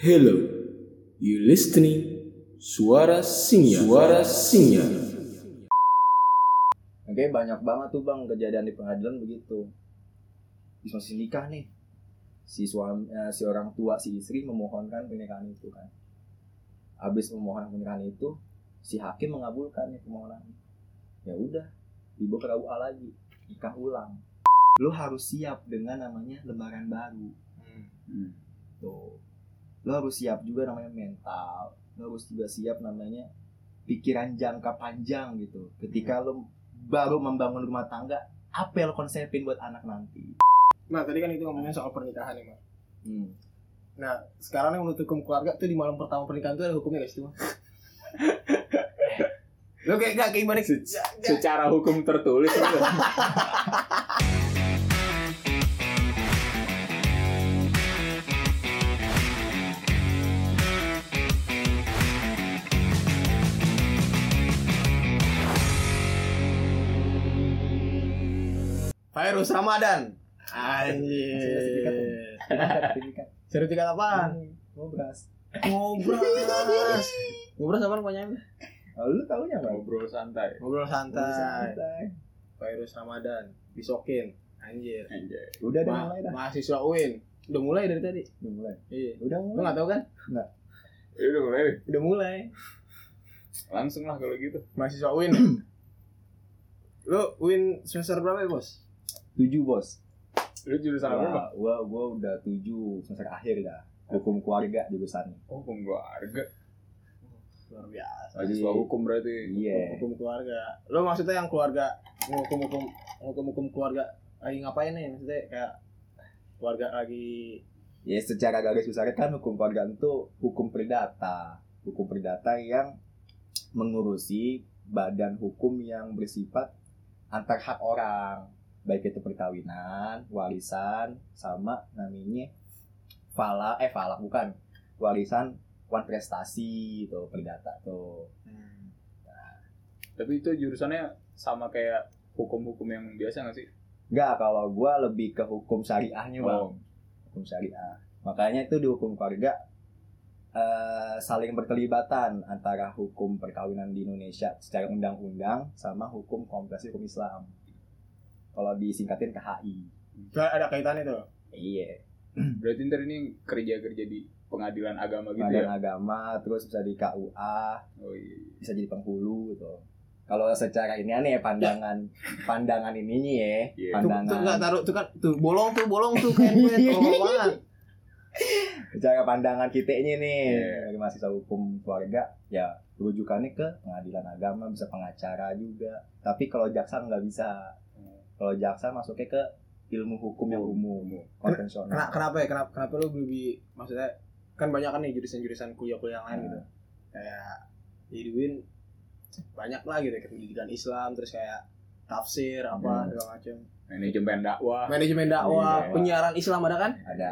Hello, you listening? Suara Singa. Suara Singa. Oke banyak banget tuh bang kejadian di pengadilan begitu. Bisa masih nikah nih. Si suami, eh, si orang tua si istri memohonkan pernikahan itu kan. Habis memohon pernikahan itu, si hakim mengabulkan nih permohonan. Ya udah, dibawa ke KUA lagi, nikah ulang. Lo harus siap dengan namanya lembaran baru. Hmm. Tuh. Lo harus siap juga namanya mental. Lo harus juga siap namanya pikiran jangka panjang gitu. Ketika lo baru membangun rumah tangga, apa yang lo konsepin buat anak nanti? Nah tadi kan itu ngomongin soal pernikahan ya Mas. Hmm. Nah sekarang yang menurut hukum keluarga tuh di malam pertama pernikahan tuh ada hukumnya guys tuh. Lo kayak gak kayak gimana? Se- Secara hukum tertulis Virus Ramadan. Anjir. Sertifikat. Sertifikat apaan? Ngobras. Ngobras. Ngobras apaan panjangnya? Oh, lu taunya apa? Ngobrol santai. Ngobrol santai. Santai. Virus Ramadan. Disokin. Anjir. Anjay. Udah udah Ma- mulai dah. mahasiswa UIN. Udah mulai dari tadi. Udah mulai. Iya. Udah Lo mulai. gak tau kan? Ya udah mulai. Udah mulai. Langsung lah kalau gitu. Mahasiswa UIN. Lo UIN semester berapa ya bos? Tujuh bos. Lu jurusan apa, gua gua udah tujuh semester akhir dah. Hukum keluarga jurusannya. Oh, hukum keluarga. Luar biasa. Mahasiswa hukum berarti. Iya. Hukum keluarga. Lo maksudnya yang keluarga hukum-hukum hukum-hukum keluarga lagi ngapain nih? Maksudnya kayak keluarga lagi Ya secara garis besarnya kan hukum keluarga itu hukum perdata. Hukum perdata yang mengurusi badan hukum yang bersifat antar hak orang. Baik itu perkawinan, warisan, sama namanya fala, eh fala bukan. Warisan wan prestasi tuh perdata tuh. Tapi itu jurusannya sama kayak hukum-hukum yang biasa nggak sih? Enggak, kalau gua lebih ke hukum syariahnya, Bang. Oh. Hukum syariah. Makanya itu di hukum keluarga eh, saling berkelibatan antara hukum perkawinan di Indonesia secara undang-undang sama hukum kompleks hukum Islam. Kalau disingkatin KHI. Gak ada kaitannya tuh. Iya. Berarti ntar ini kerja-kerja di pengadilan agama gitu Pengadilan ya? agama, terus bisa di KUA, Oh iya. bisa jadi penghulu gitu. Kalau secara ini aneh ya pandangan pandangan ininya ya, Iya. Tuh, tuh pandangan enggak taruh tuh kan tuh bolong tuh bolong tuh kayak gue tolong banget. secara pandangan kita ini nih Iya. dari mahasiswa hukum keluarga ya rujukannya ke pengadilan agama bisa pengacara juga tapi kalau jaksa nggak bisa kalau jaksa masuknya ke ilmu hukum yang umum konvensional Kenapa, kenapa ya? Kenapa kenapa lu lebih maksudnya kan banyak kan nih jurusan-jurusan kuliah-kuliah yang lain gitu. Kayak di UIN banyak lah gitu kayak pendidikan Islam terus kayak tafsir apa Hmm. segala macam. Manajemen dakwah. Manajemen dakwah, Iya. penyiaran Islam ada kan? ada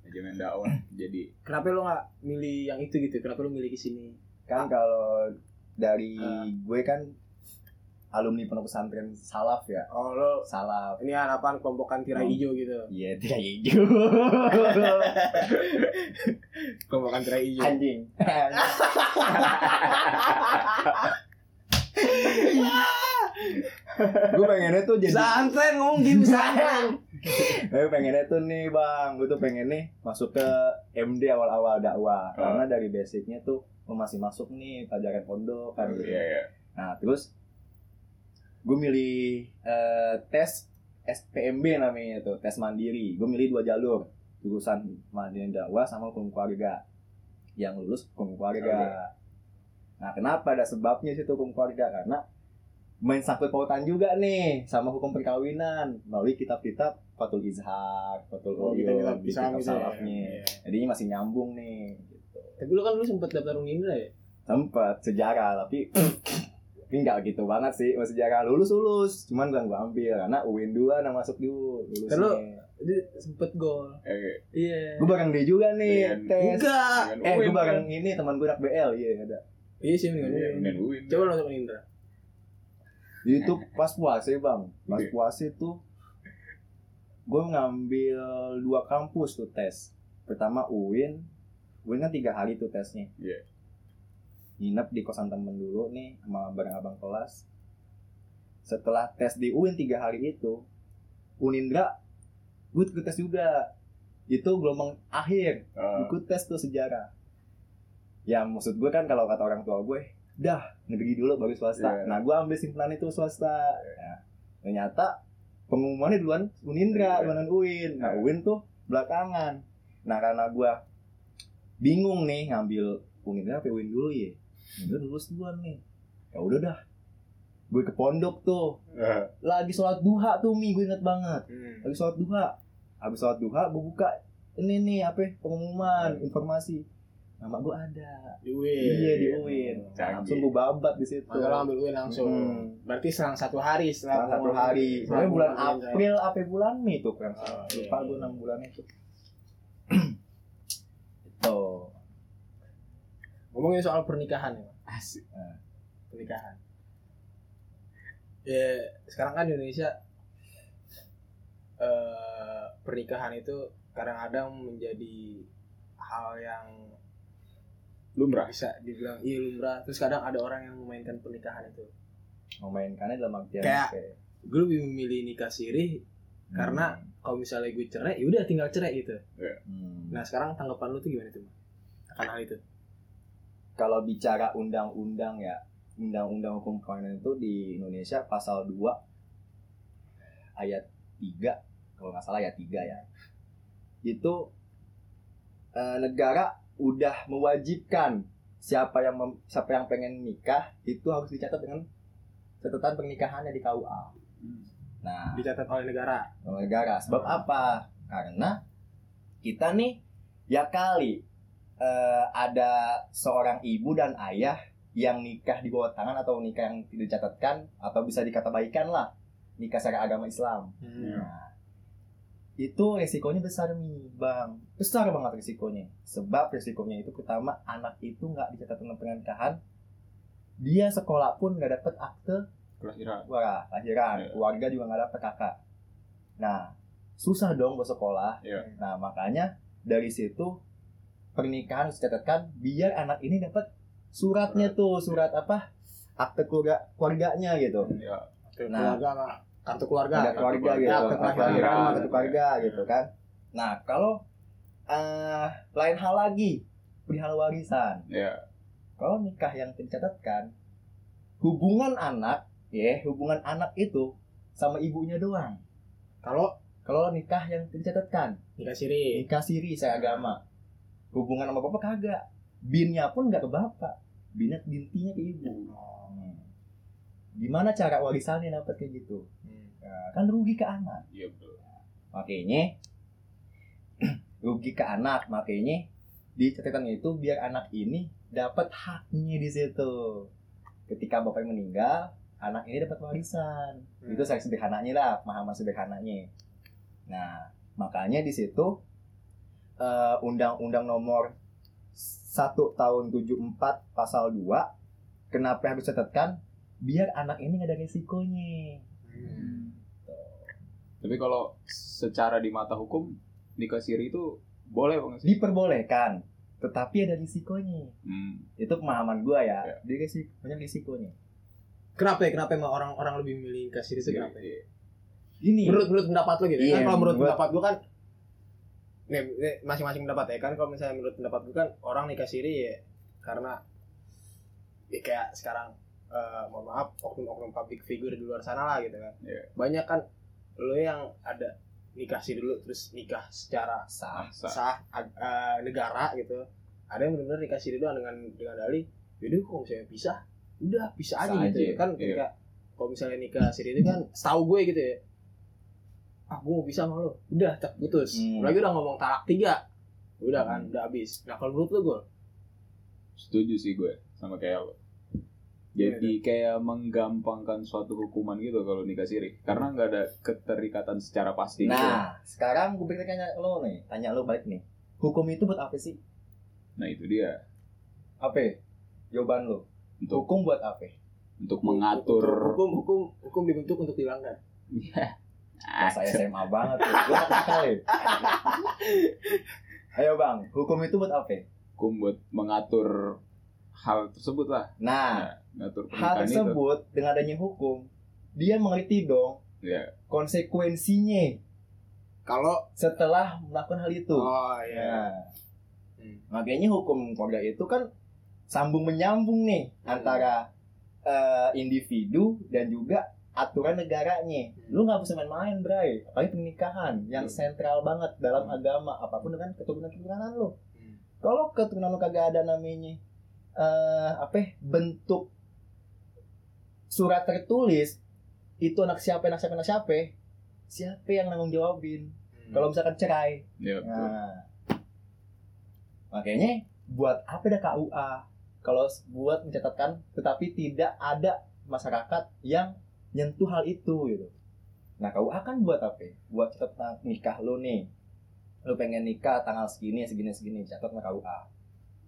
Manajemen dakwah. Jadi Kenapa lu nggak milih yang itu gitu? Kenapa lu milih ke sini? kan kalau dari Ah. gue kan alumni pondok pesantren salaf ya Oh, lo salaf ini harapan kelompokan tirai Oh. hijau gitu. iya tidak hijau Kelompokan tirai hijau. anjing gue pengennya tuh jadi Pesantren ngomong di pesantren. Gue pengennya tuh nih bang, gue tuh pengen nih masuk ke MD awal-awal dakwah Oh. Karena dari basicnya tuh gue masih masuk nih pelajaran pondok kan Oh, iya iya. Nah terus gue milih eh, tes SPMB namanya tuh, tes mandiri Gue milih dua jalur, jurusan mandiri dakwah sama hukum keluarga Yang lulus hukum keluarga Nah kenapa ada sebabnya sih hukum keluarga Karena main sangkut pautan juga nih sama hukum perkawinan melalui kitab-kitab Fatul Izhar, Fatul Oh, Uyun, di Islam kitab gitu ya. salafnya. Iya. Jadinya masih nyambung nih. Gitu. Tapi lu kan lu sempet daftar Unindra ya? Sempet sejarah tapi tapi nggak gitu banget sih. Mas sejarah lulus lulus, cuman gak gua ambil karena UIN 2 yang masuk dulu lulusnya. Kan lu- Jadi sempet gol. Eh, Iya. Gue bareng dia juga nih Dengan- tes. Enggak. dengan Eh, gue bareng kan? ini teman gue anak BL, iya ada. Iya sih mendingan dan UIN. UIN. Coba lu masuk Unindra. Itu pas puasa bang, pas Iya. puasa tuh gue ngambil dua kampus tuh tes. Pertama UIN, UIN kan tiga hari tuh tesnya Iya. Nginep di kosan temen dulu nih sama bareng abang kelas. Setelah tes di UIN tiga hari itu Unindra gue ikut tes juga. Itu gelombang akhir Ah, ikut tes tuh sejarah. Ya maksud gue kan kalau kata orang tua gue dah negeri dulu baru swasta. Iya. nah gue ambil simpanan itu swasta. Ya, ternyata pengumumannya duluan Unindra Iya. duluan UIN. Nah Iya. UIN tuh belakangan. Nah karena gue bingung nih ngambil Unindra apa UIN dulu ya udah lulus duluan nih. Ya udah dah. Gue ke pondok tuh. Ah, lagi sholat duha tuh mi gue inget banget. Hmm. lagi sholat duha. Habis sholat duha gue buka ini nih apa ya, pengumuman informasi. Nama gue ada. Di UIN. iya di UIN. Canggih. langsung gue babat di situ. Maka ambil UIN langsung. Hmm. Berarti selang satu hari setelah Salah satu hari. Soalnya bulan. April apa bulan Mei tuh kan Oh, lupa iya. gue enam bulan itu Ngomongin soal pernikahan ya, asik. pernikahan. Ya, sekarang kan di Indonesia eh pernikahan itu kadang-kadang menjadi hal yang Lumrah. bisa dibilang iya lumrah. Terus kadang ada orang yang memainkan pernikahan itu. memainkannya dalam artian Kayak- kayak, Gue lebih memilih nikah siri karena kalau misalnya gue cerai, ya udah tinggal cerai gitu. hmm. Nah sekarang tanggapan lu tuh gimana tuh? Akan hal itu? Kalau bicara undang-undang ya undang-undang hukum perkawinan itu di Indonesia pasal 2 ayat 3 kalau nggak salah ayat 3 ya itu eh, negara udah mewajibkan siapa yang mem- siapa yang pengen nikah itu harus dicatat dengan catatan pernikahannya di KUA. Nah, Dicatat oleh negara. oleh negara. Sebab apa? Karena kita nih ya kali eh, ada seorang ibu dan ayah yang nikah di bawah tangan atau nikah yang tidak dicatatkan atau bisa dikata baikan lah nikah secara agama Islam. Iya. Nah, itu resikonya besar nih bang, besar banget resikonya. Sebab resikonya itu pertama anak itu nggak dicatat dengan pernikahan, dia sekolah pun nggak dapet akte Kelahiran. wah lahiran, Iya. keluarga juga nggak dapet kakak. Nah, susah dong buat sekolah. Iya. Nah, makanya dari situ pernikahan harus dicatatkan biar anak ini dapat suratnya tuh, surat apa? Akte keluarga keluarganya gitu. Ya. Nah. keluarga kartu keluarga. Ada keluarga gitu, Ya, akte kelahiran, kelahiran. akte keluarga gitu kan. Nah, kalau eh, lain hal lagi perihal warisan. Ya. Kalau nikah yang dicatatkan, hubungan anak, ya hubungan anak itu sama ibunya doang. Kalau Kalau nikah yang dicatatkan, nikah siri. nikah siri saya agama, hubungan sama bapak kagak, binnya pun nggak ke bapak, binnya bintinya ke ibu. Hmm. Gimana cara warisannya dapat kayak gitu? Hmm. Nah, kan rugi ke anak. Iya betul. makanya rugi ke anak makanya di catatannya itu biar anak ini dapat haknya di situ ketika bapaknya meninggal anak ini dapat warisan Hmm. itu saya sederhananya lah pemahaman sederhananya nah makanya di situ eh, undang-undang nomor 1 tahun 74 pasal 2 kenapa harus catatkan biar anak ini nggak ada resikonya Hmm. Tapi kalau secara di mata hukum nikah siri itu boleh bang sih? diperbolehkan tetapi ada risikonya Hmm. itu pemahaman gua ya Ya. dia risiko banyak risikonya Kenapa ya? Kenapa emang orang-orang lebih memilih nikah siri itu Iya, kenapa? ya? iya. ini Menurut menurut pendapat lo gitu. Iya, kan kalau menurut pendapat gua kan masing-masing pendapat ya kan kalau misalnya menurut pendapat gua kan orang nikah siri ya karena ya kayak sekarang eh, mohon maaf oknum-oknum public figure di luar sana lah gitu kan. Iya. Banyak kan lo yang ada nikah siri dulu terus nikah secara sah sah ag- eh, negara gitu ada yang benar-benar nikah siri doang dengan dengan dalih jadi kalau misalnya pisah udah pisah aja Pisah gitu aja, ya kan iya. ketika kalau misalnya nikah siri itu kan setahu gue gitu ya ah gue mau pisah sama lo udah tak putus Hmm. lagi udah ngomong talak tiga udah kan Hmm. udah habis nah kalau menurut lo gue Setuju sih gue sama kayak lo. Jadi kayak menggampangkan suatu hukuman gitu kalau nikah siri. Karena nggak ada keterikatan secara pasti. gitu. nah sekarang gue pengen tanya lo nih tanya lo balik nih hukum itu buat apa sih Nah itu dia. apa jawaban lo Untuk hukum buat apa untuk mengatur. hukum hukum hukum dibentuk untuk dilanggar Ah, saya SMA banget tuh gue nakal ya ayo bang hukum itu buat apa hukum buat mengatur hal tersebut lah. Nah, Nah, ngatur hal pernikahan itu. tersebut dengan adanya hukum, dia mengerti dong Ya, konsekuensinya Kalau setelah melakukan hal itu. oh iya. Nah, Hmm. makanya hukum keluarga itu kan sambung menyambung nih Hmm. antara eh, individu dan juga aturan negaranya. Hmm. Lu nggak bisa main-main, Bray. Apalagi pernikahan yang Hmm. sentral banget dalam agama apa pun dengan keturunan-keturunan lu. Hmm. Kalau keturunan lu kagak ada namanya eh apa ya, bentuk surat tertulis itu anak siapa anak siapa anak siapa siapa yang nanggung jawabin Hmm. kalau misalkan cerai ya betul. Nah, makanya buat apa ada KUA kalau buat mencatatkan tetapi tidak ada masyarakat yang nyentuh hal itu gitu. Nah KUA kan buat apa? Buat catat tentang nikah lo nih. Lo pengen nikah tanggal segini, segini, segini, catat sama KUA.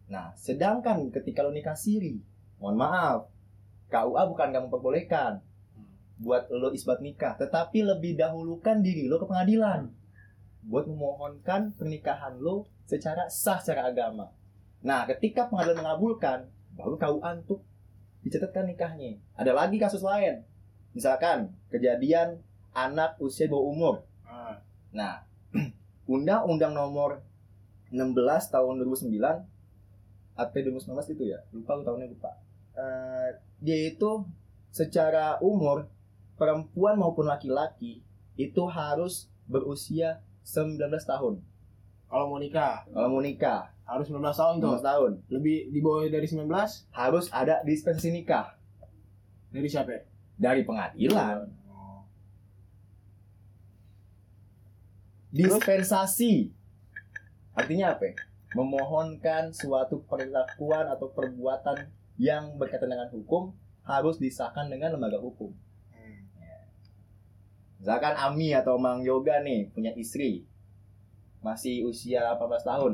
Nah, sedangkan ketika lo nikah siri, mohon maaf, KUA bukan gak memperbolehkan buat lo isbat nikah, tetapi lebih dahulukan diri lo ke pengadilan buat memohonkan pernikahan lo secara sah secara agama. Nah, ketika pengadilan mengabulkan, baru KUA untuk dicatatkan nikahnya. Ada lagi kasus lain. Misalkan kejadian anak usia di bawah umur. Ah. Nah, Undang-Undang nomor 16 tahun 2009 apa 2019 itu ya? Lupa aku tahunnya lupa. Eh, dia itu secara umur perempuan maupun laki-laki itu harus berusia 19 tahun. Kalau mau nikah Kalau mau nikah, harus 19 tahun tuh. 19 tahun Lebih di bawah dari 19 harus ada dispensasi nikah dari siapa? ya? Dari pengadilan. Oh. Dispensasi artinya apa? ya? Memohonkan suatu perlakuan atau perbuatan yang berkaitan dengan hukum harus disahkan dengan lembaga hukum. Hmm. Misalkan Ami atau Mang Yoga nih punya istri masih usia 18 tahun.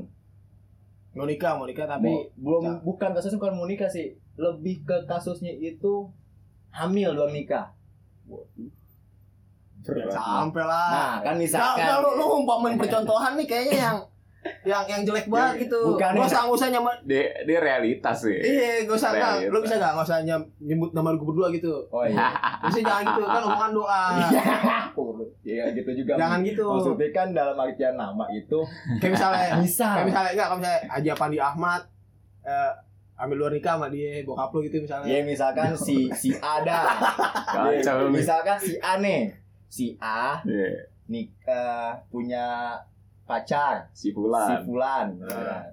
Mau nikah, mau nikah tapi Mau- belum Nah. bukan kasusnya bukan mau nikah sih, lebih ke kasusnya itu hamil belum nikah. sampai lah. Nah, kan misalkan nah, lu, lu umpamin percontohan nih kayaknya yang yang yang jelek banget gitu. Bukan, Gak ya. usah gak usah nyaman. Dia, dia realitas sih. Iya, gak usah nggak. Realita. Lu bisa gak gak usah nyam, nyebut nama lu berdua gitu. Oh iya. Bisa jangan gitu kan omongan doa. Iya gitu juga. Jangan gitu. Maksudnya kan dalam artian nama itu Kayak misalnya bisa. kayak misalnya enggak kayak misalnya Haji Pandi Ahmad eh ambil luar nikah sama dia bokap lu gitu misalnya. Ya misalkan si si A dah. Ya, misalkan si A nih. Si A Iya, nik eh, punya pacar si si Fulan. Fulan. Ah.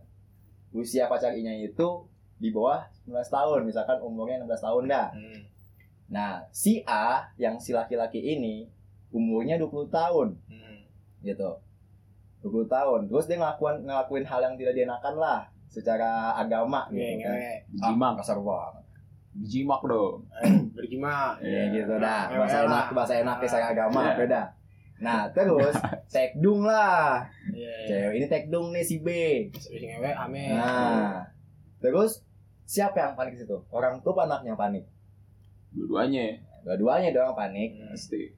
Usia pacar inya itu di bawah 19 tahun, misalkan umurnya 16 tahun dah. Hmm. Nah, si A yang si laki-laki ini umurnya 20 tahun Hmm. gitu. 20 tahun. Terus dia ngelakuin ngelakuin hal yang tidak dienakan lah secara agama gitu kan. ngewe. Jimak. Ah, kasar banget. Jimak dong. Eh, bergimana? Ya gitu dah. Ngewe Bahasa lah. enak, bahasa enak secara agama Iya. apa dah. Nah, terus tekdung lah. Iya. Cewek ini tekdung nih si B. Bisa ngewe amin. Nah, terus siapa yang panik di situ? Orang tua anaknya yang panik? Dua-duanya Dua-duanya doang panik. Hmm. pasti.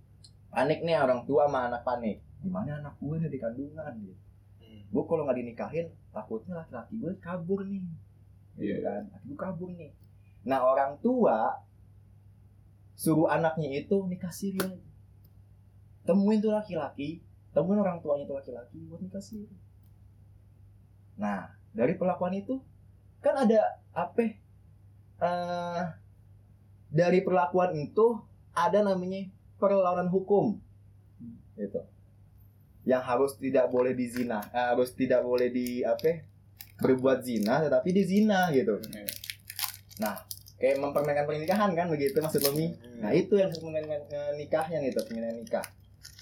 Panik nih orang tua sama anak panik. Gimana anak gue nih di kandungan gitu. Hmm. Gue kalau nggak dinikahin takutnya laki-laki gue kabur nih. Gitu Iya. kan. Laki gue kabur nih. Nah orang tua suruh anaknya itu nikah siri aja. Temuin tuh laki-laki, temuin orang tuanya tuh laki-laki buat nikah siri. Nah dari perlakuan itu kan ada apa? eh dari perlakuan itu ada namanya perlawanan hukum, gitu. Yang harus tidak boleh dizina, eh, harus tidak boleh di apa? berbuat zina, tetapi dizina gitu. Iya. Nah, kayak mempermainkan pernikahan kan begitu maksud lo? Hmm. Nah itu yang dengan eh, nikahnya nih tuh permainan nikah.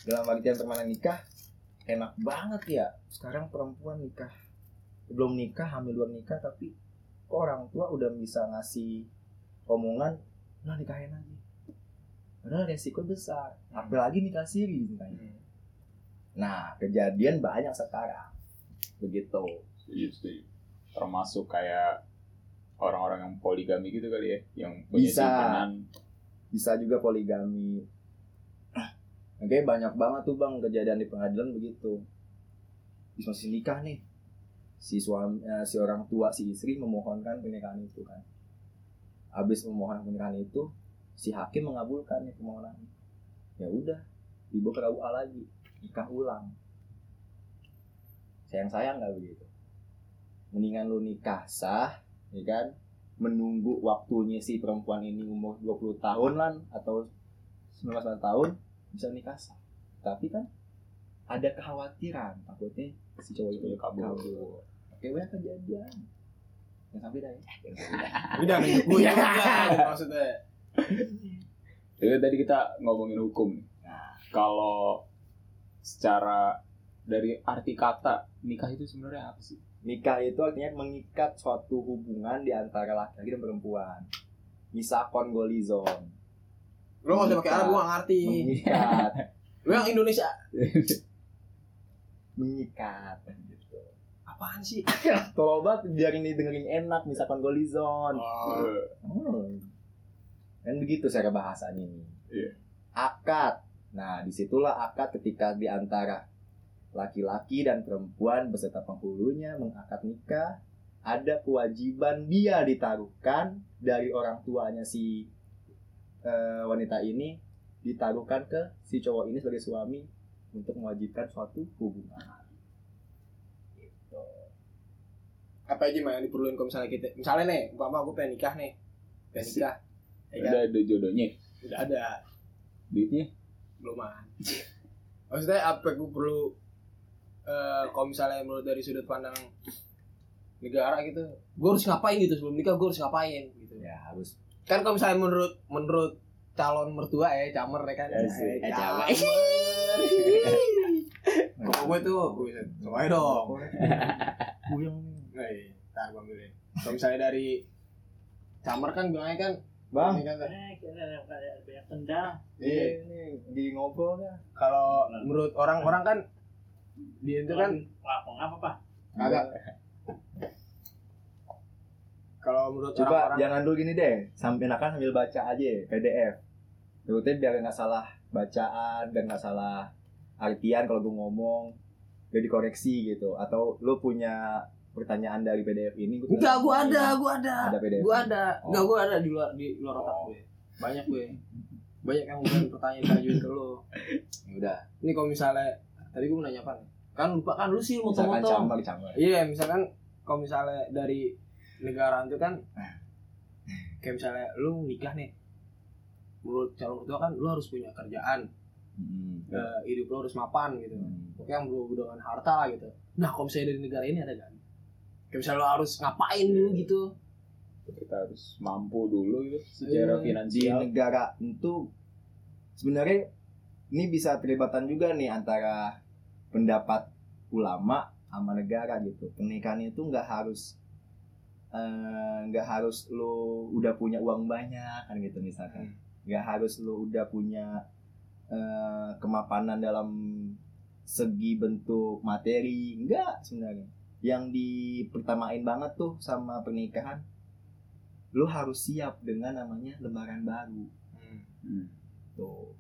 Dalam artian permainan nikah enak banget ya. Sekarang perempuan nikah belum nikah hamil luar nikah tapi kok orang tua udah bisa ngasih omongan nah nikahin aja. Padahal resiko besar. Apalagi nikah siri ceritanya. Hmm. Nah kejadian banyak sekarang. Begitu. Setuju, setuju. Termasuk kayak orang-orang yang poligami gitu kali ya, yang punya Bisa. bisa juga poligami. Oke banyak banget tuh bang kejadian di pengadilan begitu. Terus masih nikah nih si suami eh, si orang tua si istri memohonkan pernikahan itu kan. Habis memohon pernikahan itu si hakim mengabulkan permohonan. Ya udah dibawa ke KUA lagi nikah ulang. Sayang sayang nggak begitu? Mendingan lu nikah sah ya kan? Menunggu waktunya si perempuan ini umur 20 tahun lah atau 19 tahun bisa nikah sah. Tapi kan ada kekhawatiran takutnya si cowok itu Kabur. kabur. Oke weh kejadian. Yang sampai dah ya? Jangan. Udah gue ya maksudnya. Jadi tadi kita ngomongin hukum nih. nah. Kalau secara dari arti kata nikah itu sebenarnya apa sih? nikah itu artinya mengikat suatu hubungan di antara laki-laki dan perempuan misakon golizon Lo nggak usah pakai Arab, gue nggak ngerti. mengikat Lo yang Indonesia. mengikat gitu Apaan sih? tolong banget biar ini dengerin enak misakon golizon Oh. Hmm. Kan begitu cara bahasanya ini. Iya. Akad. Nah, di situlah akad ketika di antara laki-laki dan perempuan beserta penghulunya mengakad nikah. Ada kewajiban dia ditaruhkan dari orang tuanya si eh, wanita ini ditaruhkan ke si cowok ini sebagai suami untuk mewajibkan suatu hubungan. Gitu. Apa aja mah yang diperluin kalau misalnya kita, misalnya nih, umpama gue pengen nikah nih, pengen nikah, ya kan? Udah ada jodohnya, Udah ada, duitnya. Belum ada. Maksudnya apa gue perlu, eh kalau misalnya menurut dari sudut pandang negara gitu, gue harus ngapain gitu sebelum nikah gue harus ngapain gitu. Ya, harus Kan kalau misalnya menurut menurut calon mertua ya, camer ya kan, Asik. Eh, Eh, camer. Kalau gue tuh, gue bisa, semuanya dong. Puyeng. Nah, iya. Ntar gue ambilin. Kalau misalnya dari camer kan bilangnya kan, Bang, ini kan, Eh, banyak tendang. iya. ini di ngobrol ya. kalau menurut orang-orang kan dia itu kan Wah, apa apa? kagak kalau menurut Coba orang-orang jangan dulu gini deh, sampai enakan sambil baca aja PDF. Terusnya biar nggak salah bacaan, biar nggak salah artian kalau gue ngomong, biar dikoreksi gitu. Atau lu punya pertanyaan dari PDF ini? gua enggak gua ada gua ada Ada PDF. gua ada Oh. enggak gua ada di luar di luar otak Oh. gue banyak gue banyak yang udah pertanyaan ngajuin ke Ya udah, ini kalau misalnya tadi gue mau nanya apa nih? kan lupa kan lu sih misalkan camar. iya misalkan kalau misalnya dari negara itu kan kayak misalnya lu nikah nih menurut calon mertua kan lu harus punya kerjaan Hmm. eh, hidup lu harus mapan gitu Hmm. pokoknya yang berhubungan dengan harta lah gitu nah kalau misalnya dari negara ini ada kan kayak misalnya lo harus ngapain dulu gitu. Kita harus mampu dulu gitu secara Iya. di finansial. negara itu sebenarnya ini bisa terlibatan juga nih antara pendapat ulama sama negara gitu. Pernikahan itu nggak harus eh, nggak harus lo udah punya uang banyak kan gitu misalkan. Nggak harus lo udah punya eh, kemapanan dalam segi bentuk materi. Enggak sebenarnya yang dipertamain banget tuh sama pernikahan lo harus siap dengan namanya lembaran baru. Hmm. tuh.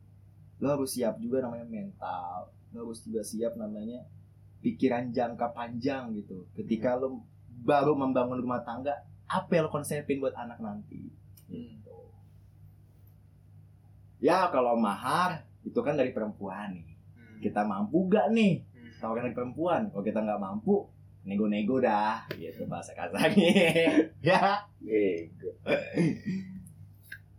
Lo harus siap juga namanya mental lo harus juga siap namanya pikiran jangka panjang gitu. Ketika lo baru membangun rumah tangga apa yang lo konsepin buat anak nanti? Gitu. ya kalau mahar itu kan dari perempuan nih. Kita mampu gak nih? Tawaran dari perempuan? Kalau kita nggak mampu nego-nego dah. Gitu bahasa kasarnya ya. Ego.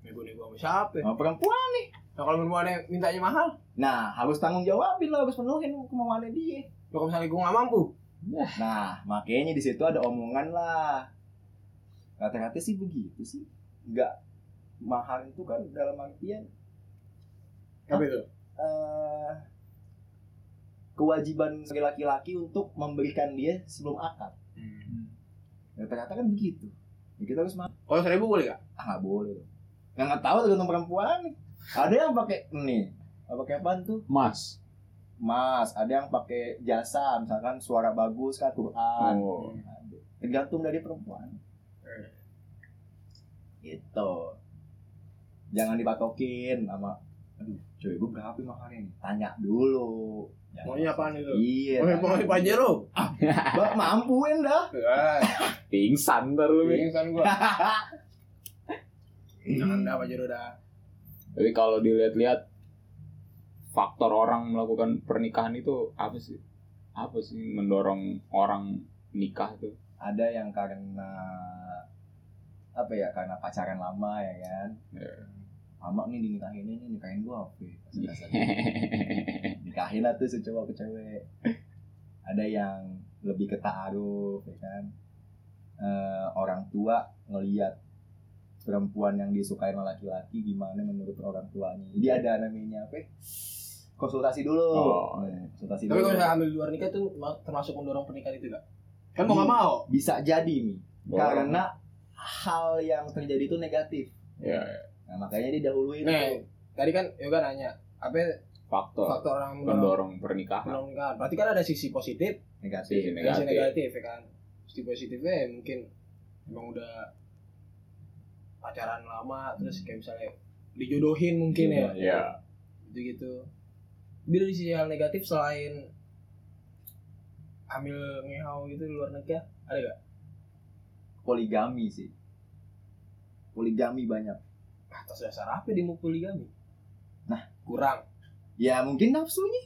nego-nego sama siapa? Sama perempuan nah kalau perempuannya mintanya mahal? Nah harus tanggung jawabin lo harus penuhin kemauannya dia. Loh, kalau misalnya gue nggak mampu? Nah, makanya di situ ada omongan lah. Kata-kata sih begitu sih. Enggak mahal itu kan dalam artian apa itu? Eh kewajiban sebagai laki-laki untuk memberikan dia sebelum akad. Kata-kata kan begitu. Ya, kita harus mahal. kalau seribu boleh gak Ah, nggak boleh. Yang nggak tahu tergantung perempuan. Ada yang pakai nih. Pakai apaan tuh? Mas. Mas, ada yang pakai jasa, misalkan suara bagus kan Quran. Oh. tergantung dari perempuan gitu jangan dipatokin sama aduh cewek gue berapa mahalnya nih tanya dulu Ya, Maunya apaan itu? Iya. Mau mau Pajero? Bak mampuin dah. Pingsan ntar lu. Pingsan gua. Jangan dah Pajero dah. Tapi kalau dilihat-lihat faktor orang melakukan pernikahan itu apa sih? Apa sih mendorong orang nikah tuh? Ada yang karena apa ya karena pacaran lama ya kan Ya. lama nih dinikahin ini nikahin gua oke nikahin lah tuh si cowok ke cewek. Ada yang lebih ke ta'aruf ya kan? Eh, orang tua ngeliat perempuan yang disukai sama laki-laki gimana menurut orang tuanya. Jadi ada namanya apa? Ya? konsultasi dulu. Oh, Nah, konsultasi Tapi dulu. kalau misalnya ambil di luar nikah tuh ma- termasuk mendorong pernikahan itu gak? Kan mau nggak mau. bisa jadi nih Orang- karena hal yang terjadi itu negatif. Ya, nah makanya didahuluin tadi kan Yoga nanya apa faktor faktor orang mendorong mendorong pernikahan. mendorong pernikahan. Berarti kan ada sisi positif, negatif Sisi sisi negatif. negatif ya kan. Sisi positifnya ya mungkin emang udah pacaran lama terus kayak misalnya dijodohin mungkin ya. Ya, gitu gitu bila di sisi hal negatif selain hamil ngehau gitu di luar nikah ada gak? poligami sih poligami banyak atas dasar apa dia mau poligami? Nah. kurang ya mungkin nafsunya.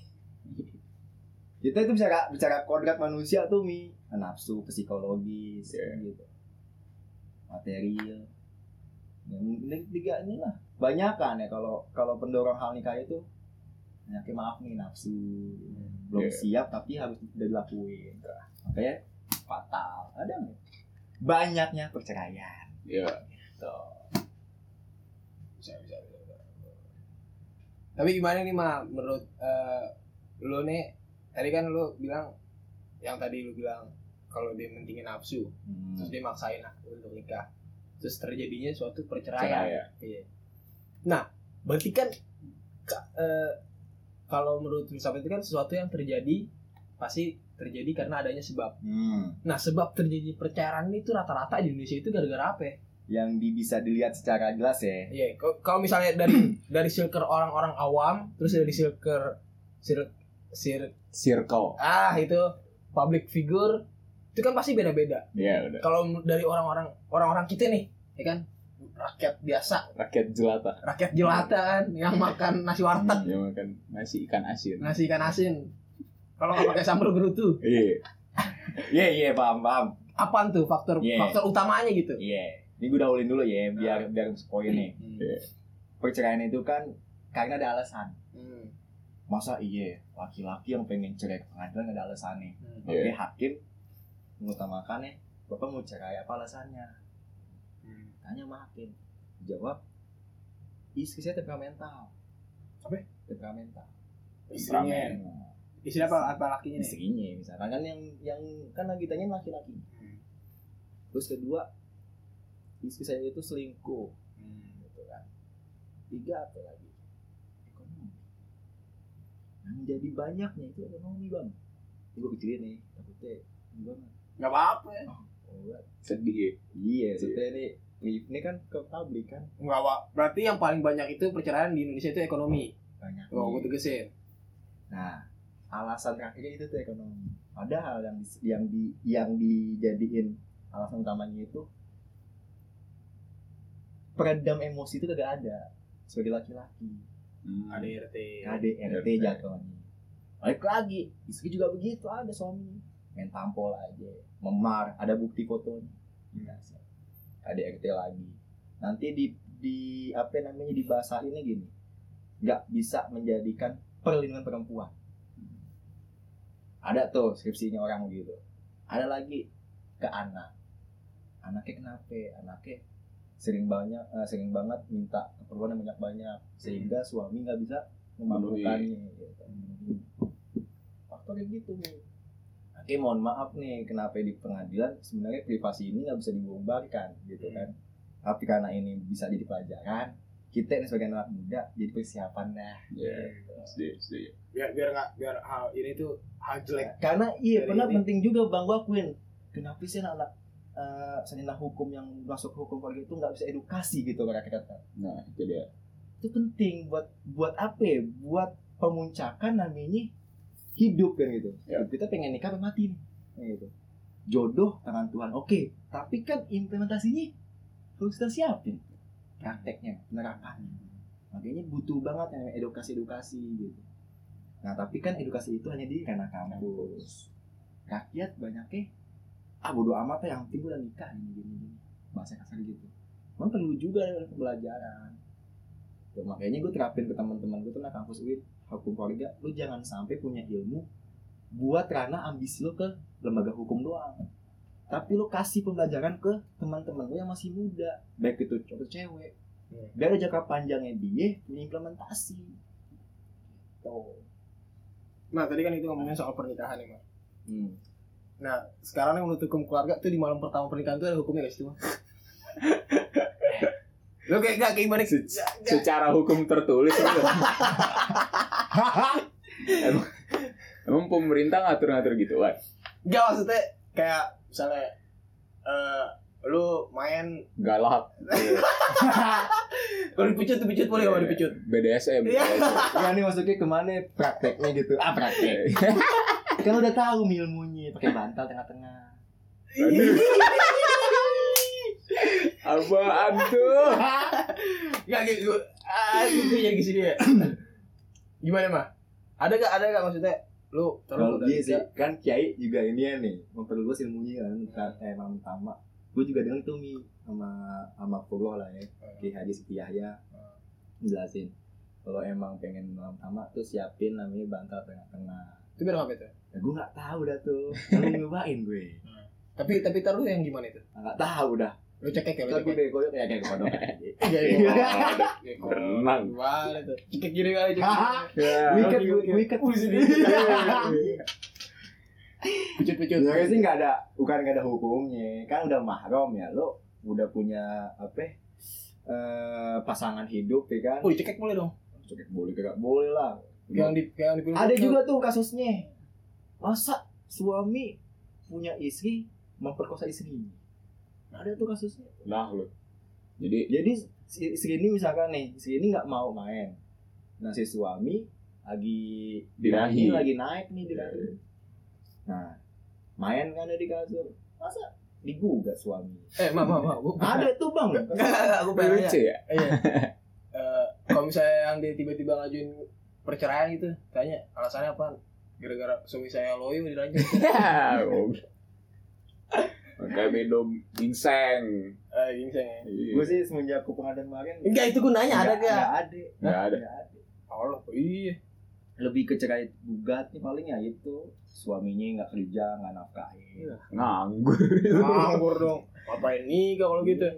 Kita itu bicara bicara kodrat manusia tuh mi. Nafsu psikologis Iya. gitu. Material. Ya tiga ini lah banyak kan ya kalau kalau pendorong hal nikah itu. Ya maaf nih nafsu. Belum Iya. siap tapi harus udah dilakuin. Makanya fatal. Ada nggak? Banyaknya perceraian. Ya. tuh bisa bisa bisa, bisa. Tapi gimana nih ma menurut eh, lo nih tadi kan lo bilang yang tadi lo bilang kalau dia mentingin nafsu Hmm. terus dia maksain untuk nikah terus terjadinya suatu Cerai perceraian ya. Iya. Nah, berarti kan ka- eh, kalau menurut filsafat itu kan sesuatu yang terjadi pasti terjadi karena adanya sebab. Hmm. Nah, sebab terjadi perceraian itu rata-rata di Indonesia itu gara-gara apa? Ya? yang di, bisa dilihat secara jelas ya Iya, kalau- kalau misalnya dari dari circle orang-orang awam, terus dari circle circle, circle Circle. ah itu public figure itu kan pasti beda-beda. Ya udah. Kalau dari orang-orang orang-orang kita nih, ya kan rakyat biasa, Rakyat jelata. rakyat jelata kan yang makan nasi warteg Ya makan nasi ikan asin. nasi ikan asin kalau nggak pakai sambal gerutu Iya. iya iya paham paham apaan tuh faktor Yeah. faktor utamanya gitu iya ini gue dahulin dulu ya biar biar poin nih Hmm. perceraian itu kan karena ada alasan Hmm. masa iya laki-laki yang pengen cerai ke pengadilan ada alasannya Hmm. oke Iya. hakim mengutamakannya bapak mau cerai apa alasannya Hmm. tanya sama hakim jawab istri saya temperamental Apa? temperamental istrinya Nah, istri apa apa lakinya nih istrinya misalkan kan yang yang kan lagi tanya laki-laki Hmm. terus kedua istri saya itu selingkuh. Hmm. gitu kan. Tiga apa lagi? Ekonomi. Yang jadi banyaknya itu ekonomi bang. Ini gue kecilin nih takutnya banget. Nggak apa-apa. Ya oh, enggak. Sedih. ya. iya maksudnya ini ini kan ke publik kan? Nggak apa berarti yang paling banyak itu perceraian di Indonesia itu ekonomi? Banyak. Oh gue tegesin. Nah alasan terakhirnya itu tuh ekonomi. Padahal yang di, yang di yang dijadiin alasan utamanya itu peredam emosi itu kagak ada sebagai laki-laki. Hmm. KDRT KDRT jatuhnya. Balik lagi istri juga begitu ada suami. Main tampol aja memar ada bukti fotonya. Biasa KDRT lagi. Nanti di di apa namanya di bahasa ini gini nggak bisa menjadikan perlindungan perempuan. Ada tuh skripsinya orang begitu ada lagi ke anak. Anaknya kenapa? Anaknya sering banyak eh, sering banget minta keperluan yang banyak banyak sehingga suami nggak bisa memaklukannya gitu. faktor kayak gitu nih oke mohon maaf nih kenapa di pengadilan? Sebenarnya privasi ini nggak bisa dibongkarkan gitu kan. Tapi karena ini bisa jadi pelajaran kita ini sebagai anak muda jadi persiapan dah Ya. Sedih, sedih. biar biar nggak biar hal ini tuh hal jelek. Karena iya pernah penting juga bang gua akuin kenapa sih anak-anak sarjana hukum yang masuk ke hukum keluarga itu nggak bisa edukasi gitu kata Nah, itu dia. itu penting buat buat apa ya? buat pemuncakan namanya hidup kan gitu. Ya. Kita pengen nikah apa mati nih? Gitu. Jodoh tangan Tuhan. Oke tapi kan implementasinya harus kita siapin prakteknya penerapannya. Makanya butuh banget yang edukasi edukasi gitu. Nah tapi kan edukasi itu hanya di ranah kampus. Rakyat banyaknya ah bodo amat ya yang penting gue udah nikah ini gini gini. Bahasa kasar gitu. Memang perlu juga ada pembelajaran. Tuh, makanya gue terapin ke teman-teman gue tuh nah kampus UIN hukum keluarga lu jangan sampai punya ilmu buat ranah ambisi lo ke lembaga hukum doang. Tapi lo kasih pembelajaran ke teman-teman lo yang masih muda baik itu cowok atau cewek. Hmm. biar ada jangka panjangnya dia punya implementasi. Tuh Nah tadi kan itu ngomongin soal pernikahan nih mas. hmm. Nah sekarang yang menurut hukum keluarga tuh di malam pertama pernikahan tuh ada hukumnya guys cuma. Lo kayak gak kayak gimana sih? secara hukum tertulis emang, emang pemerintah ngatur-ngatur gitu kan Gak maksudnya kayak misalnya eh lu main galak kalau dipecut dipecut boleh kalau dipecut. BDSM Iya. ya nih maksudnya ke mana prakteknya gitu ah praktek kan udah tahu ilmunya pakai bantal tengah-tengah apaan tuh Gak gitu. Ah, itu jadi ke sini ya. Gimana mah? Ada gak ada gak maksudnya lu Kalau terus iya sih, kan Kiai juga ini ya nih, memperluas ilmunya kan, Ka- eh malam pertama. Gue juga dengar tuh Mi sama sama Purwo lah ya, Kiai Haji Siti Yahya jelasin kalau emang pengen malam pertama tuh siapin namanya bantal tengah-tengah. itu biar apa itu? Ya gue nggak tahu dah tuh, kan lu nyobain gue, Tapi tapi taruh yang gimana itu? nggak tahu dah. Lu cekek ya lu cekek. deh, gue kayak kayak kodok aja. Berenang. Cekek gini kali cekek. oke, oke. wicked. Pecut-pecut. Sebenarnya sih nggak ada, bukan nggak ada hukumnya, kan udah mahram ya, lo udah punya apa? ya, eh, pasangan hidup ya kan? Oh, dicekek boleh dong. Cekek boleh kagak boleh lah. Yang di yang di Ada juga tuh kasusnya. Masa suami punya istri memperkosa istrinya? Ada tuh kasusnya. nah lu jadi Jadi si istri ini misalkan nih, istri ini nggak mau main. Nah si suami lagi Birahi. birahi, lagi naik nih birahi. Nah main kan ada di kasur. Masa digugat suami? Eh, ma, ma, ma. Ada tuh bang. Aku pengen lucu ya Iya. Eh, kalau misalnya yang dia tiba-tiba ngajuin perceraian gitu, tanya alasannya apa? Gara-gara suami saya loyo dilanjut. ya kayak bedom ginseng Eh, ginseng ya. Gue sih semenjak ke pengadilan kemarin. Enggak, itu gunanya ada nggak- gak? nggak ada. Nggak ada. Nggak ada. Allah, iya. Lebih ke cerai gugat nih paling ya itu suaminya nggak kerja nggak nafkahin. nganggur Nganggur dong. Ngapain nikah kalau gitu?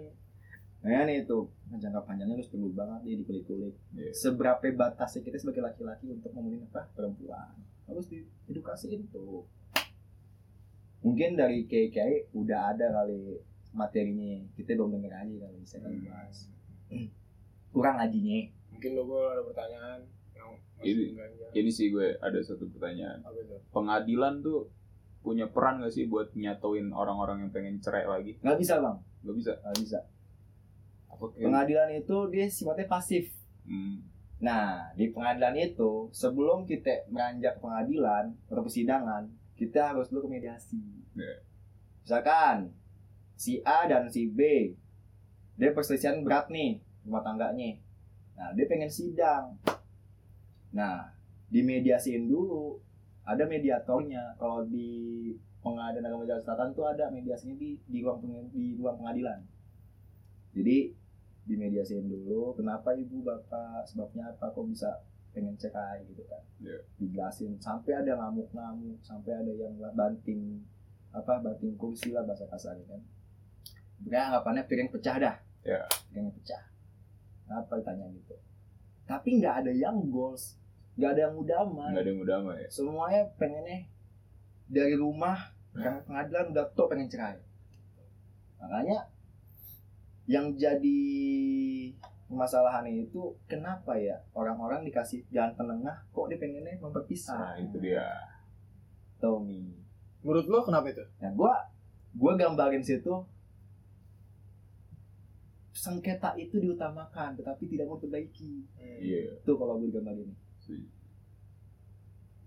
Nah nih itu jangka panjangnya harus perlu banget dia dikulik-kulik. Iya. Seberapa batasnya kita sebagai laki-laki untuk ngomongin apa perempuan harus diedukasiin tuh. Mungkin dari KKI udah ada kali materinya kita belum denger aja kali bisa kali bahas. Kurang ngajinya. Mungkin lo gue ada pertanyaan yang Ini- ini sih gue ada satu pertanyaan Apa itu? pengadilan tuh punya peran gak sih buat nyatoin orang-orang yang pengen cerai lagi Nggak bisa bang, Gak bisa nggak bisa. apa Pengadilan itu dia sifatnya pasif. hmm, Nah, di pengadilan itu sebelum kita beranjak ke pengadilan atau persidangan, kita harus dulu ke mediasi. Iya. Misalkan si A dan si B, dia perselisihan berat nih rumah tangganya. Nah, dia pengen sidang. Nah, dimediasiin dulu. Ada mediatornya. Kalau di pengadilan agama Jakarta Selatan tuh ada mediasinya di di ruang di ruang pengadilan. Jadi dimediasiin dulu kenapa ibu bapak sebabnya apa kok bisa pengen cerai gitu kan. Iya. dijelasin sampai ada ngamuk-ngamuk sampai ada yang banting apa banting kursi lah bahasa kasarnya kan. Pokoknya anggapannya piring pecah dah. Iya. piring pecah. Apa ditanya gitu. Tapi nggak ada yang goals nggak ada yang udaman nggak ada yang udah mah ya. Semuanya pengennya dari rumah karena pengadilan udah tau pengen cerai. Makanya yang jadi permasalahan itu kenapa ya orang-orang dikasih jalan penengah kok dia pengennya nah memperpisah itu dia. Tommy. Menurut lo kenapa itu? nah gua gua gambarin situ sengketa itu diutamakan tetapi tidak mau diperbaiki iya. Itu kalau gue gambarin.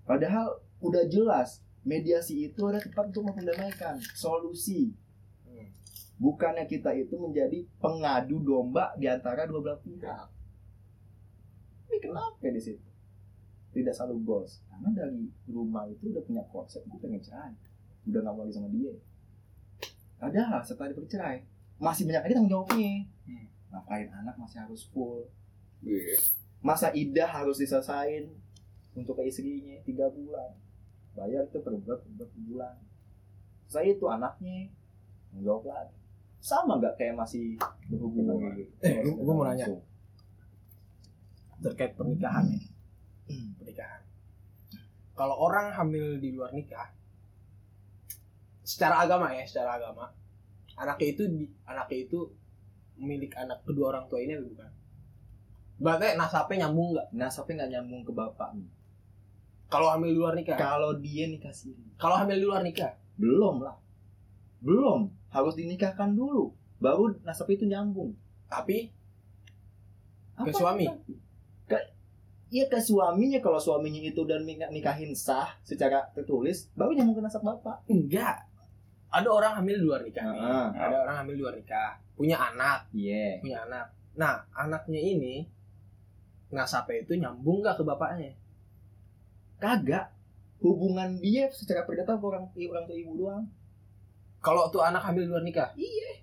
Padahal udah jelas mediasi itu ada tempat untuk mendamaikan solusi. Hmm. Bukannya kita itu menjadi pengadu domba di antara dua belah pihak. Ini kenapa di situ? Tidak selalu bos karena dari rumah itu udah punya konsep gue pengen cerai. Udah nggak mau lagi sama dia. Padahal setelah bercerai masih banyak lagi tanggung jawabnya. Hmm. ngapain anak masih harus full? Iya. masa idah harus diselesain untuk ke istrinya tiga bulan? Bayar itu per bulan per bulan, saya itu anaknya jawab lagi sama nggak kayak masih berhubungan Hubungan. gitu? Eh, gua- gua mau nanya. Terkait pernikahan nih. pernikahan. Kalau orang hamil di luar nikah secara agama ya secara agama anaknya itu anaknya itu milik anak kedua orang tua ini atau bukan? Berarti nasabnya nyambung nggak? Nasabnya nggak nyambung ke bapak. Kalau hamil di luar nikah? Kalau dia nikah siri kalau hamil di luar nikah? Belum lah. Belum harus dinikahkan dulu baru nasab itu nyambung tapi Apa Ke suami? ke Iya ke suaminya kalau suaminya itu dan nikahin sah secara tertulis baru nyambung ke nasab bapak. enggak ada orang hamil di luar nikah nih. Heeh. ada orang hamil di luar nikah punya anak Iya. punya anak nah anaknya ini nasabnya itu nyambung nggak ke bapaknya Kagak. Hubungan dia secara perdata orang orang tua ibu doang. Kalau tuh anak hamil di luar nikah Iya.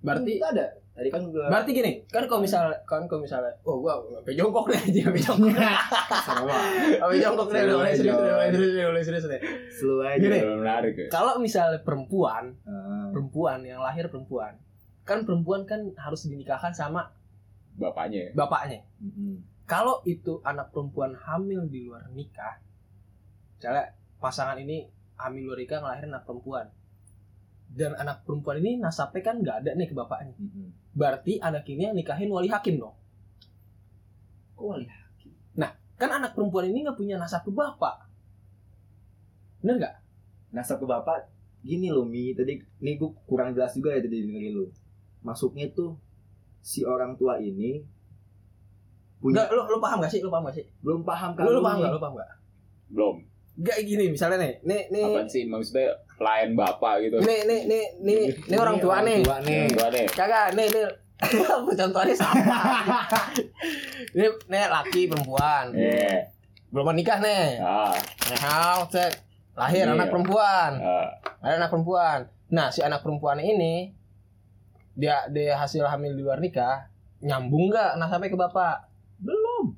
berarti Itu ada. Tadi kan gua berarti gini kan kalau misalnya kan kalau misalnya oh gua sampai jongkok deh aja sampai jongkok sama sampai jongkok deh udah mulai serius udah mulai serius udah mulai serius deh aja. Gini. menarik ya. kalau misalnya perempuan Ah. perempuan yang lahir perempuan kan perempuan kan harus dinikahkan sama Bapaknya. ya. bapaknya Mm-mm. kalau itu anak perempuan hamil di luar nikah misalnya pasangan ini hamil luar nikah ngelahirin anak perempuan dan anak perempuan ini nasabnya kan nggak ada nih ke bapaknya. Mm-mm. berarti anak ini yang nikahin wali hakim dong. Kok wali kan anak perempuan ini nggak punya nasab ke bapak. Bener nggak? Nasab ke bapak gini loh Mi. Tadi nih gue kurang jelas juga ya tadi dengerin lu. Masuknya tuh si orang tua ini punya Nggak, lu, lu paham gak sih? Lu paham gak sih? Belum paham lu, lu kandungnya. paham gak lu paham gak Belum. Gak gini misalnya nih nih nih Apaan sih? Maksudnya pelayan bapak gitu. nih nih nih nih nih orang tua nih tua nih Yang tua deh. kagak nih nih apa contohnya sama ini nih laki perempuan Iya. belum menikah nih Ah. Nah, cek lahir Iya. anak perempuan ah. ada anak perempuan nah si anak perempuan ini dia dia hasil hamil di luar nikah nyambung nggak nasabnya ke bapak belum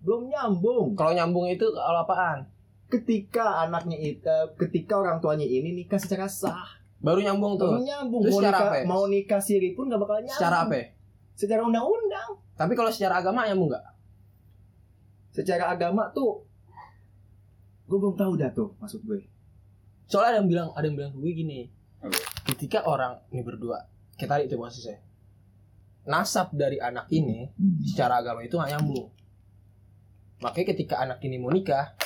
belum nyambung kalau nyambung itu kalau apaan ketika anaknya itu ketika orang tuanya ini nikah secara sah. Baru nyambung tuh. Belum nyambung Terus mau secara nikah apa ya? mau nikah siri pun gak bakal nyambung. Secara apa ya? secara undang-undang. Tapi kalau secara agama nyambung nggak? Secara agama tuh gue belum tahu dah tuh maksud gue. Soalnya ada yang bilang ada yang bilang gue gini ketika orang ini berdua kita lihat itu maksudnya nasab dari anak ini secara agama itu nggak nyambung. Makanya ketika anak ini mau nikah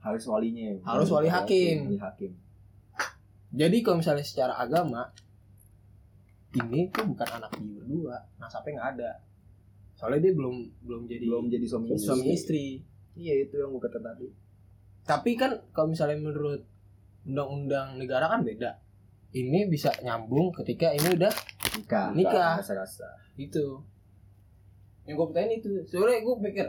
harus walinya. Harus wali hakim. wali hakim. Jadi kalau misalnya secara agama ini tuh bukan anak dia berdua. Nasabnya nggak ada. Soalnya dia belum belum jadi belum jadi suami istri. suami istri. iya itu yang gue kata tadi. Tapi kan kalau misalnya menurut undang-undang negara kan beda. Ini bisa nyambung ketika ini udah nikah Nikah. rasa-rasa. Itu yang gue pertanyaan itu soalnya gue pikir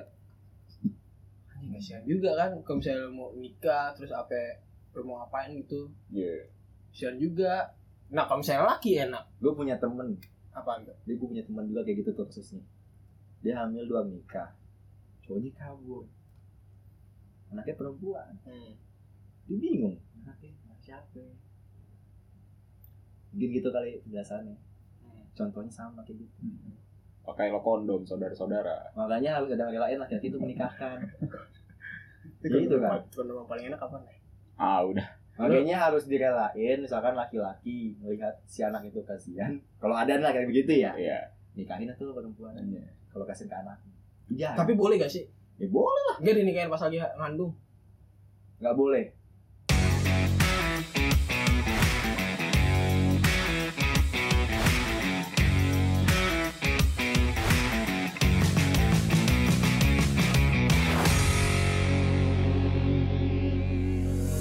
anjing kasihan juga kan kalau misalnya lu mau nikah terus apa lu mau ngapain gitu. Iya. kasihan juga. Nah kalau misalnya laki enak. Gue punya temen. Apa enggak dia gue punya teman juga kayak gitu tuh kasusnya. Dia hamil dua nikah. Cowoknya kabur. Anaknya perempuan. Hmm. dia bingung. Anaknya anak siapa? Mungkin gitu kali penjelasannya. Hmm. contohnya sama kayak gitu Pakai lo kondom saudara-saudara. makanya harus ada relain laki-laki itu menikahkan. Itu Gitu kan? kondom paling enak apa nih Ah udah. makanya harus direlain misalkan laki-laki melihat si anak itu kasihan. Kalau ada lah kayak begitu ya. Iya. nikahin tuh perempuannya kalau kasihan ke anak. Iya. Tapi boleh gak sih? Ya boleh Enggak dinikahin pas lagi ngandung. Nggak boleh